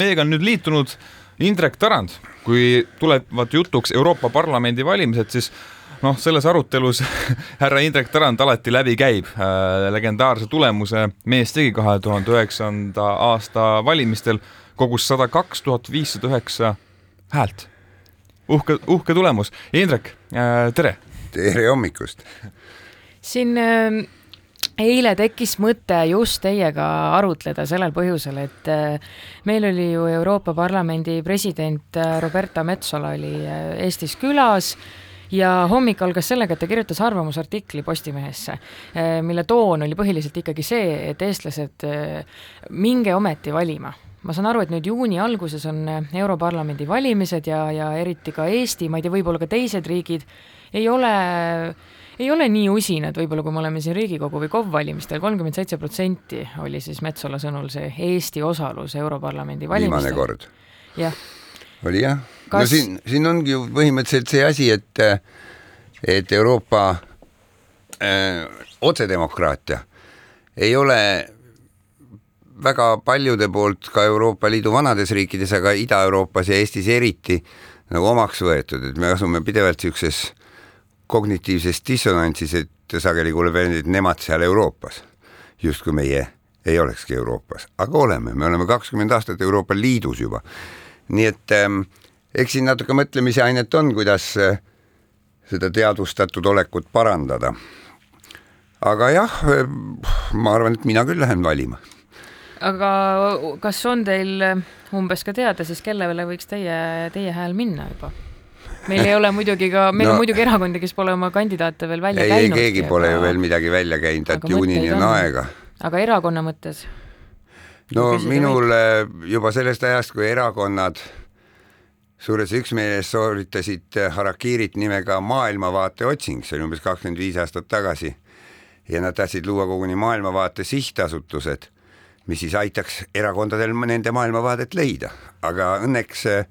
meiega on nüüd liitunud Indrek Tarand, kui tulevad jutuks Euroopa Parlamendi valimised, siis noh, selles arutelus härra Indrek Tarand alati läbi käib äh,. legendaarse tulemuse mees tegi kahe tuhande üheksanda aasta valimistel, kogus sada kaks tuhat viissada üheksa häält. uhke, uhke tulemus. Indrek äh,, tere! tere hommikust! siin äh, eile tekkis mõte just teiega arutleda sellel põhjusel, et äh, meil oli ju Euroopa Parlamendi president äh, Roberta Metsola oli äh, Eestis külas ja hommik algas sellega, et ta kirjutas arvamusartikli Postimehesse, mille toon oli põhiliselt ikkagi see, et eestlased, minge ometi valima. Ma saan aru, et nüüd juuni alguses on Europarlamendi valimised ja, ja eriti ka Eesti, ma ei tea, võib-olla ka teised riigid ei ole ei ole nii usinad võib-olla, kui me oleme siin Riigikogu või KOV valimistel, kolmkümmend seitse protsenti oli siis Metsola sõnul see Eesti osalus Europarlamendi valimistel. viimane kord. jah. oli jah Kas...? no siin, siin ongi ju põhimõtteliselt see asi, et, et Euroopa äh, otsedemokraatia ei ole väga paljude poolt ka Euroopa Liidu vanades riikides, aga Ida-Euroopas ja Eestis eriti nagu omaks võetud, et me asume pidevalt niisuguses kognitiivses dissonantsis, et sageli kuuleb välja, et nemad seal Euroopas, justkui meie ei olekski Euroopas, aga oleme, me oleme kakskümmend aastat Euroopa Liidus juba. nii et ähm, eks siin natuke mõtlemise ainet on, kuidas äh, seda teadvustatud olekut parandada. aga jah, äh, ma arvan, et mina küll lähen valima. aga kas on teil umbes ka teada siis, kellele võiks teie, teie hääl minna juba? Meil ei ole muidugi ka, meil no, on muidugi erakondi, kes pole oma kandidaate veel välja ei, käinud. keegi aga... pole ju veel midagi välja käinud, et juunini on aega. aga erakonna mõttes? no minul või? juba sellest ajast, kui erakonnad suures üksmeeles sooritasid harakiirit nimega maailmavaate otsing, see oli umbes kakskümmend viis aastat tagasi, ja nad tahtsid luua koguni maailmavaate sihtasutused, mis siis aitaks erakondadel nende maailmavaadet leida, aga õnneks äh,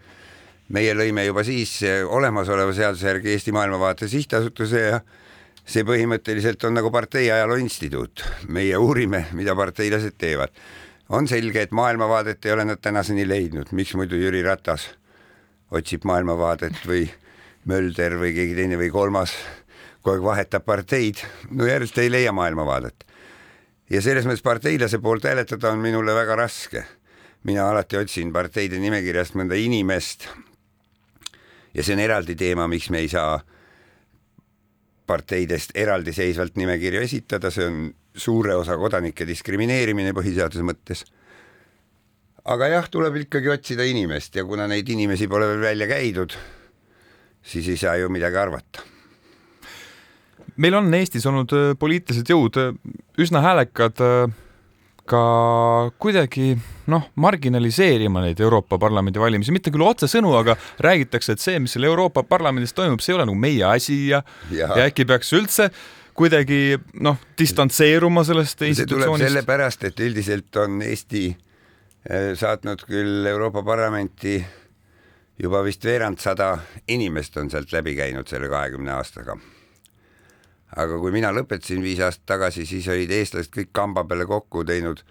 meie lõime juba siis olemasoleva seaduse järgi Eesti Maailmavaate Sihtasutuse ja see põhimõtteliselt on nagu partei ajaloo instituut. meie uurime, mida parteilased teevad. on selge, et maailmavaadet ei ole nad tänaseni leidnud, miks muidu Jüri Ratas otsib maailmavaadet või Mölder või keegi teine või kolmas kogu aeg vahetab parteid, no järjest ei leia maailmavaadet. ja selles mõttes parteilase poolt hääletada on minule väga raske. mina alati otsin parteide nimekirjast mõnda inimest, ja see on eraldi teema, miks me ei saa parteidest eraldiseisvalt nimekirju esitada, see on suure osa kodanike diskrimineerimine põhiseaduse mõttes. aga jah, tuleb ikkagi otsida inimest ja kuna neid inimesi pole veel välja käidud, siis ei saa ju midagi arvata meil on Eestis olnud äh, poliitilised jõud äh, üsna häälekad äh, ka kuidagi noh, marginaliseerima neid Euroopa Parlamendi valimisi, mitte küll otsesõnu, aga räägitakse, et see, mis seal Euroopa Parlamendis toimub, see ei ole nagu meie asi ja, ja. ja äkki peaks üldse kuidagi noh, distantseeruma sellest institutsioonist. sellepärast, et üldiselt on Eesti eh, saatnud küll Euroopa Parlamenti juba vist veerand sada inimest on sealt läbi käinud selle kahekümne aastaga aga kui mina lõpetasin viis aastat tagasi, siis olid eestlased kõik kamba peale kokku teinud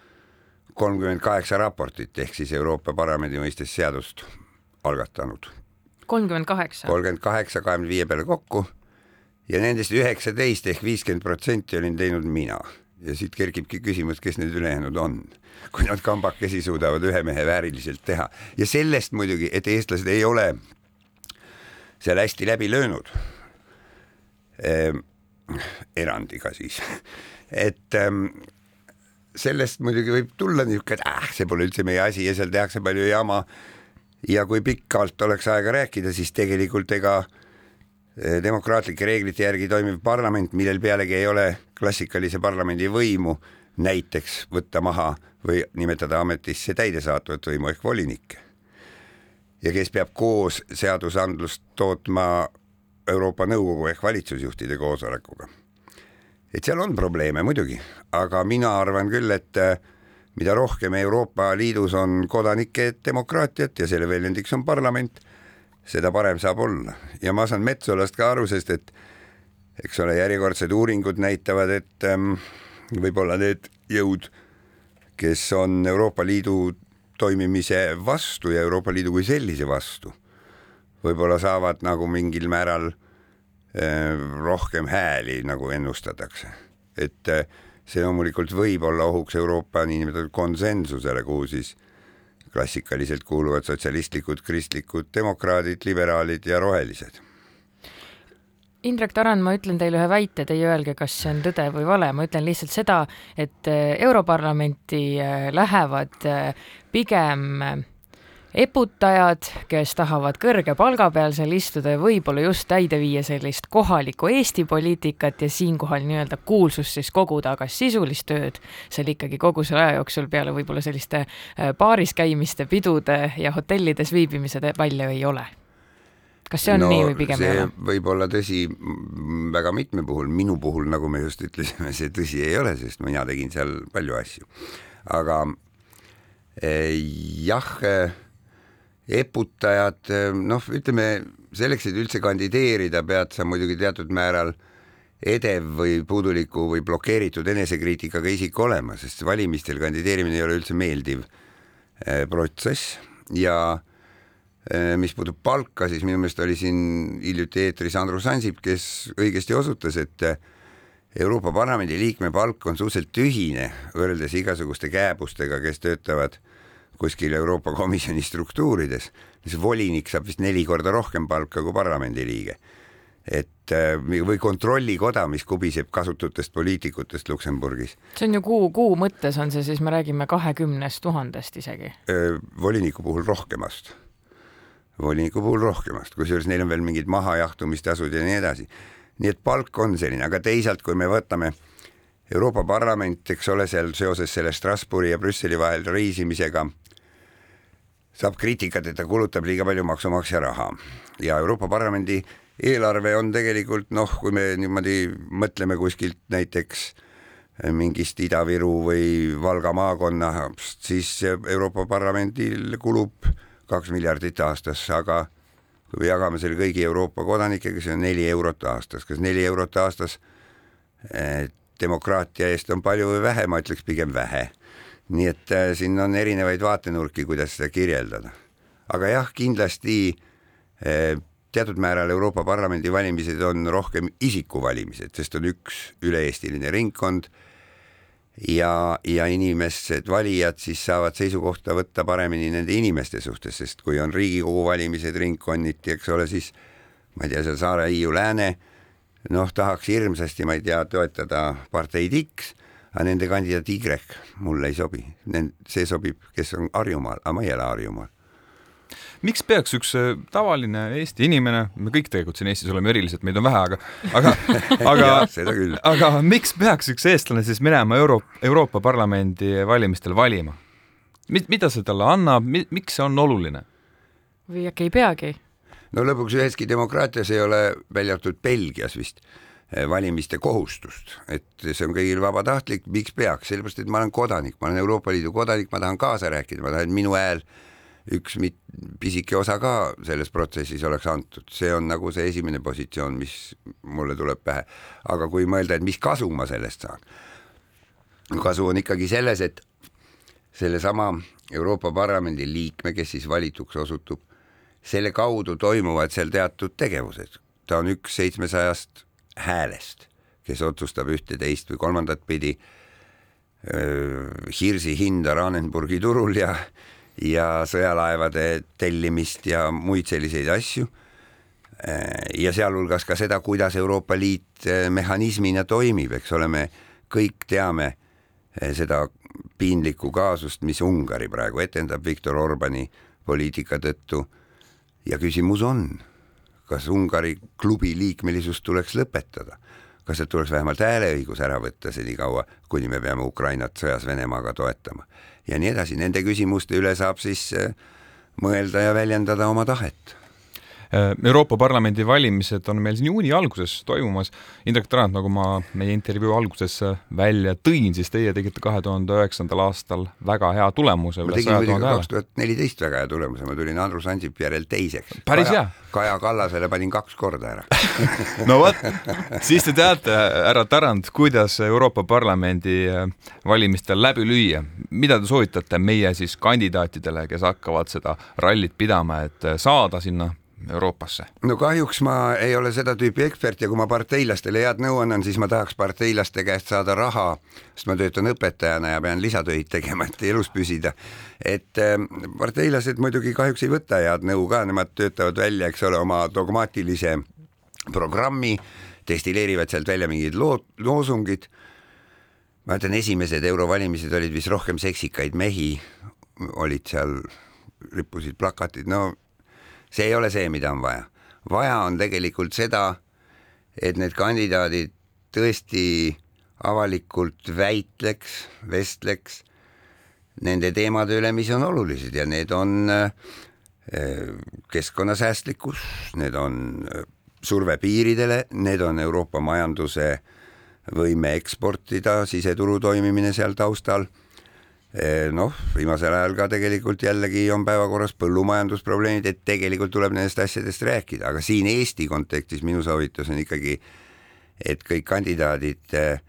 kolmkümmend kaheksa raportit ehk siis Euroopa Parlamendi mõistes seadust algatanud. kolmkümmend kaheksa? kolmkümmend kaheksa, kahekümne viie peale kokku ja nendest üheksateist ehk viiskümmend protsenti olin teinud mina ja siit kerkibki küsimus, kes need ülejäänud on, kui nad kambakesi suudavad ühe mehe vääriliselt teha ja sellest muidugi, et eestlased ei ole seal hästi läbi löönud ehm, erandiga siis, et ähm, sellest muidugi võib tulla niisugune, et äh, see pole üldse meie asi ja seal tehakse palju jama. ja kui pikalt oleks aega rääkida, siis tegelikult ega äh, demokraatlike reeglite järgi toimiv parlament, millel pealegi ei ole klassikalise parlamendi võimu, näiteks võtta maha või nimetada ametisse täidesaatvat võimu ehk volinikke. ja kes peab koos seadusandlust tootma Euroopa Nõukogu ehk valitsusjuhtide koosolekuga. et seal on probleeme muidugi, aga mina arvan küll, et äh, mida rohkem Euroopa Liidus on kodanike demokraatiat ja selle väljendiks on parlament, seda parem saab olla ja ma saan Metsolast ka aru, sest et eks ole, järjekordsed uuringud näitavad, et ähm, võib-olla need jõud, kes on Euroopa Liidu toimimise vastu ja Euroopa Liidu kui sellise vastu võib-olla saavad nagu mingil määral eh, rohkem hääli, nagu ennustatakse. et eh, see loomulikult võib olla ohuks Euroopa niinimetatud konsensusele, kuhu siis klassikaliselt kuuluvad sotsialistlikud, kristlikud demokraadid, liberaalid ja rohelised Indrek Tarand, ma ütlen teile ühe väite, teie öelge, kas see on tõde või vale, ma ütlen lihtsalt seda, et äh, Europarlamenti äh, lähevad äh, pigem eputajad, kes tahavad kõrge palga peal seal istuda ja võib-olla just täide viia sellist kohalikku Eesti poliitikat ja siinkohal nii-öelda kuulsust siis koguda, aga sisulist tööd seal ikkagi kogu selle aja jooksul peale võib-olla selliste baaris käimiste, pidude ja hotellides viibimise välja ei ole kas see on no, nii või pigem ei ole? võib olla tõsi väga mitme puhul, minu puhul, nagu me just ütlesime, see tõsi ei ole, sest mina tegin seal palju asju. aga eh, jah eh,, eputajad, eh, noh, ütleme selleks, et üldse kandideerida, pead sa muidugi teatud määral edev või puuduliku või blokeeritud enesekriitikaga isik olema, sest valimistel kandideerimine ei ole üldse meeldiv eh, protsess. Ja äh, Äh, mis puudub palka, siis minu meelest oli siin hiljuti eetris Andrus Ansip, kes õigesti osutas, et äh, Euroopa Parlamendi liikme palk on suhteliselt tühine võrreldes igasuguste kääbustega, kes töötavad kuskil Euroopa Komisjoni struktuurides. see volinik saab vist neli korda rohkem palka kui parlamendiliige. et äh, või kontrollikoda, mis kubiseb kasututest poliitikutest Luksemburgis. see on ju kuu, kuu mõttes on see siis, me räägime kahekümnest tuhandest isegi? voliniku puhul rohkemast voliniku puhul rohkemast, kusjuures neil on veel mingid mahajahtumistasud ja nii edasi. nii et palk on selline, aga teisalt, kui me võtame Euroopa Parlament, eks ole, seal seoses selle Strasbourgi ja Brüsseli vahel reisimisega saab kriitikat, et ta kulutab liiga palju maksumaksja raha. Ja Euroopa Parlamendi eelarve on tegelikult noh, kui me niimoodi mõtleme kuskilt näiteks mingist Ida-Viru või Valga maakonnast, siis Euroopa Parlamendil kulub kaks miljardit aastas, aga kui me jagame selle kõigi Euroopa kodanikega, see on neli eurot aastas, kas neli eurot aastas eh, demokraatia eest on palju või vähe, ma ütleks pigem vähe. Nii et äh, siin on erinevaid vaatenurki, kuidas seda kirjeldada. aga jah, kindlasti äh, teatud määral Euroopa Parlamendi valimised on rohkem isikuvalimised, sest on üks üle-eestiline ringkond ja, ja inimesed, valijad siis saavad seisukohta võtta paremini nende inimeste suhtes, sest kui on Riigikogu valimised ringkonniti, eks ole, siis ma ei tea, seal Saare, Hiiu, Lääne, noh, tahaks hirmsasti, ma ei tea, toetada parteid X, aga nende kandidaat Y mulle ei sobi, see sobib, kes on Harjumaal, aga ma ei ela Harjumaal miks peaks üks äh, tavaline Eesti inimene, me kõik tegelikult siin Eestis oleme erilised, meid on vähe, aga, aga, aga, aga miks peaks üks eestlane siis minema Euro-, Euroopa Parlamendi valimistel valima? mida see talle annab, miks see on oluline? või äkki ei peagi? no lõpuks üheski demokraatias ei ole, välja arvatud Belgias vist, valimiste kohustust, et see on kõigil vabatahtlik, miks peaks, sellepärast et ma olen kodanik, ma olen Euroopa Liidu kodanik, ma tahan kaasa rääkida, ma tahan, et minu hääl üks mit-, pisike osa ka selles protsessis oleks antud, see on nagu see esimene positsioon, mis mulle tuleb pähe. aga kui mõelda, et mis kasu ma sellest saan, kasu on ikkagi selles, et sellesama Euroopa Parlamendi liikme, kes siis valituks osutub, selle kaudu toimuvad seal teatud tegevused, ta on üks seitsmesajast häälest, kes otsustab ühte, teist või kolmandat pidi hirsi hinda Ranenburgi turul ja ja sõjalaevade tellimist ja muid selliseid asju. ja sealhulgas ka seda, kuidas Euroopa Liit eh, mehhanismina toimib, eks ole, me kõik teame eh, seda piinlikku kaasust, mis Ungari praegu etendab Viktor Orbani poliitika tõttu. ja küsimus on, kas Ungari klubi liikmelisus tuleks lõpetada, kas sealt tuleks vähemalt hääleõigus ära võtta senikaua, kuni me peame Ukrainat sõjas Venemaaga toetama? Ja nii edasi, nende küsimuste üle saab siis äh, mõelda ja väljendada oma tahet Euroopa Parlamendi valimised on meil siin juuni alguses toimumas. Indrek Tarand, nagu ma meie intervjuu alguses välja tõin, siis teie tegite kahe tuhande üheksandal aastal väga hea tulemuse. ma tegin muidugi kaks tuhat neliteist väga hea tulemuse, ma tulin Andrus Ansipi järel teiseks. päris hea. Kaja Kallasele panin kaks korda ära no vot, siis te teate, härra Tarand, kuidas Euroopa Parlamendi äh, valimistel läbi lüüa. mida te soovitate meie siis kandidaatidele, kes hakkavad seda rallit pidama, et saada sinna Euroopasse? no kahjuks ma ei ole seda tüüpi ekspert ja kui ma parteilastele head nõu annan, siis ma tahaks parteilaste käest saada raha, sest ma töötan õpetajana ja pean lisatöid tegema, et elus püsida. et ähm, parteilased muidugi kahjuks ei võta head nõu ka, nemad töötavad välja, eks ole, oma dogmaatilise programmi, destilleerivad sealt välja mingid lood, loosungid. ma ütlen, esimesed eurovalimised olid vist rohkem seksikaid mehi, olid seal, rippusid plakatid, no see ei ole see, mida on vaja. vaja on tegelikult seda, et need kandidaadid tõesti avalikult väitleks, vestleks nende teemade üle, mis on olulised ja need on eh, keskkonnasäästlikkus, need on eh, surve piiridele, need on Euroopa majanduse võime eksportida, siseturu toimimine seal taustal noh, viimasel ajal ka tegelikult jällegi on päevakorras põllumajandusprobleemid, et tegelikult tuleb nendest asjadest rääkida, aga siin Eesti kontekstis minu soovitus on ikkagi, et kõik kandidaadid eh,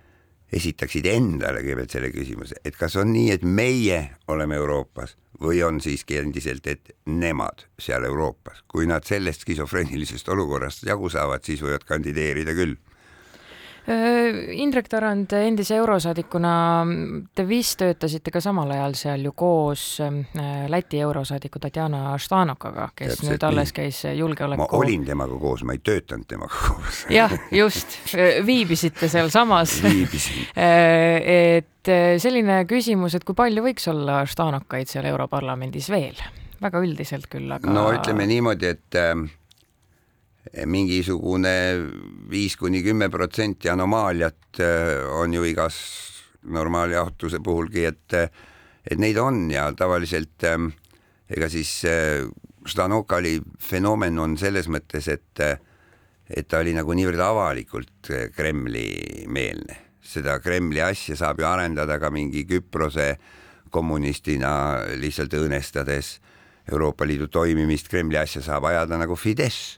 esitaksid endale kõigepealt selle küsimuse, et kas on nii, et meie oleme Euroopas või on siiski endiselt, et nemad seal Euroopas, kui nad sellest skisofreenilisest olukorrast jagu saavad, siis võivad kandideerida küll Indrek Tarand, endise eurosaadikuna, te vist töötasite ka samal ajal seal ju koos äh, Läti eurosaadiku Tatjana Štanokaga, kes Täpselt nüüd alles käis julgeoleku ma olin temaga koos, ma ei töötanud temaga koos. Jah, just, viibisite sealsamas. Viibisin. Et selline küsimus, et kui palju võiks olla Štanokaid seal Europarlamendis veel? väga üldiselt küll, aga no ütleme niimoodi, et äh, mingisugune viis kuni kümme protsenti anomaaliat äh, on ju igas normaaljahutuse puhulgi, et et neid on ja tavaliselt ähm, ega siis Ždanokali äh, fenomen on selles mõttes, et et ta oli nagu niivõrd avalikult äh, Kremli-meelne, seda Kremli asja saab ju arendada ka mingi Küprose kommunistina lihtsalt õõnestades. Euroopa Liidu toimimist, Kremli asja saab ajada nagu Fidesz.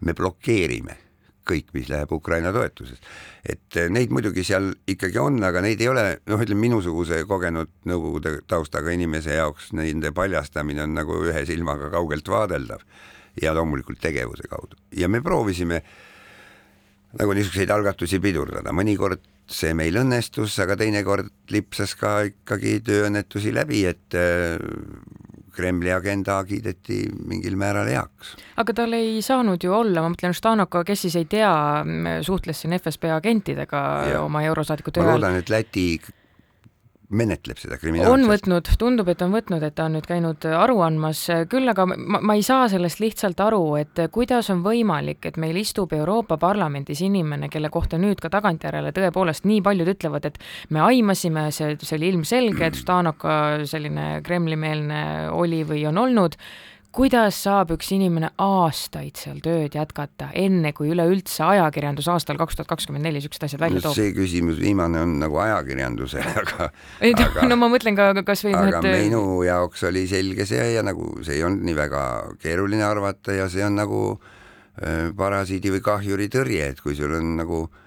Me blokeerime kõik, mis läheb Ukraina toetusest. et eh, neid muidugi seal ikkagi on, aga neid ei ole, noh, ütleme minusuguse kogenud Nõukogude taustaga inimese jaoks nende paljastamine on nagu ühe silmaga kaugelt vaadeldav. Ja loomulikult tegevuse kaudu. Ja me proovisime nagu niisuguseid algatusi pidurdada, mõnikord see meil õnnestus, aga teinekord lipsas ka ikkagi tööõnnetusi läbi, et eh, Kremli agenda kiideti mingil määral heaks. aga tal ei saanud ju olla, ma mõtlen, Ždanoko, kes siis ei tea, suhtles siin FSB agentidega ja. oma eurosaadiku töö ajal. ma loodan, et Läti menetleb seda kriminaalselt. on võtnud, tundub, et on võtnud, et ta on nüüd käinud aru andmas, küll aga ma, ma ei saa sellest lihtsalt aru, et kuidas on võimalik, et meil istub Euroopa Parlamendis inimene, kelle kohta nüüd ka tagantjärele tõepoolest nii paljud ütlevad, et me aimasime, see, see oli ilmselge, et Ždanoka selline Kremli-meelne oli või on olnud kuidas saab üks inimene aastaid seal tööd jätkata, enne kui üleüldse ajakirjandus aastal kaks tuhat kakskümmend neli niisugused asjad välja toob? see küsimus viimane on nagu ajakirjanduse, aga ei no, no ma mõtlen ka kas või aga need... minu jaoks oli selge see ja nagu see ei olnud nii väga keeruline arvata ja see on nagu äh, parasiidi või kahjuri tõrje, et kui sul on nagu Äh,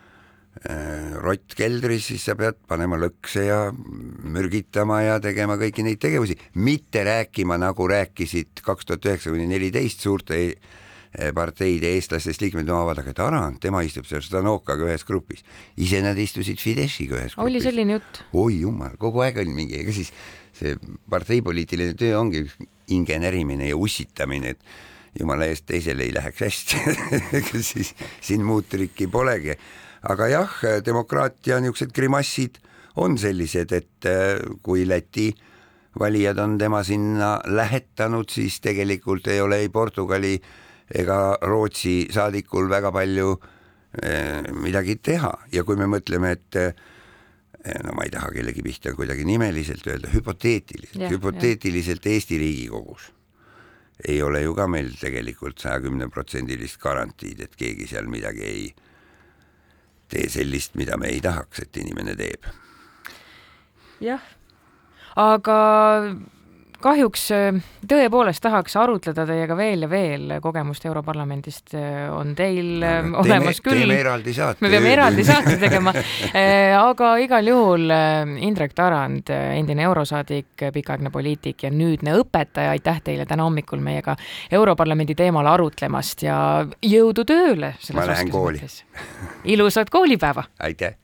rott keldris, siis sa pead panema lõkse ja mürgitama ja tegema kõiki neid tegevusi, mitte rääkima, nagu rääkisid kaks tuhat üheksa kuni neliteist suurte äh, parteide eestlastest liikmed. Omavad, aga Tarand, tema istub seal Stanokaga ühes grupis, ise nad istusid Fideshiga ühes grupis. oli selline jutt? oi jumal, kogu aeg oli mingi, ega siis see parteipoliitiline töö ongi ingenerimine ja ussitamine, et jumala eest teisele ei läheks hästi. Ega siis siin muud trikki polegi aga jah, demokraatia niisugused grimassid on sellised, et äh, kui Läti valijad on tema sinna lähetanud, siis tegelikult ei ole ei Portugali ega Rootsi saadikul väga palju eh, midagi teha ja kui me mõtleme, et eh, no ma ei taha kellegi pihta kuidagi nimeliselt öelda, hüpoteetiliselt, hüpoteetiliselt ja. Eesti Riigikogus ei ole ju ka meil tegelikult sajakümneprotsendilist garantiid, et keegi seal midagi ei tee sellist, mida me ei tahaks, et inimene teeb. jah, aga kahjuks äh, tõepoolest tahaks arutleda teiega veel ja veel kogemust Europarlamendist äh, on teil no, äh, no, olemas teeme, küll. teeme eraldi saate. me peame eraldi saate tegema aga igal juhul Indrek Tarand, endine eurosaadik, pikaaegne poliitik ja nüüdne õpetaja, aitäh teile täna hommikul meiega Europarlamendi teemal arutlemast ja jõudu tööle. ma lähen kooli. ilusat koolipäeva! aitäh!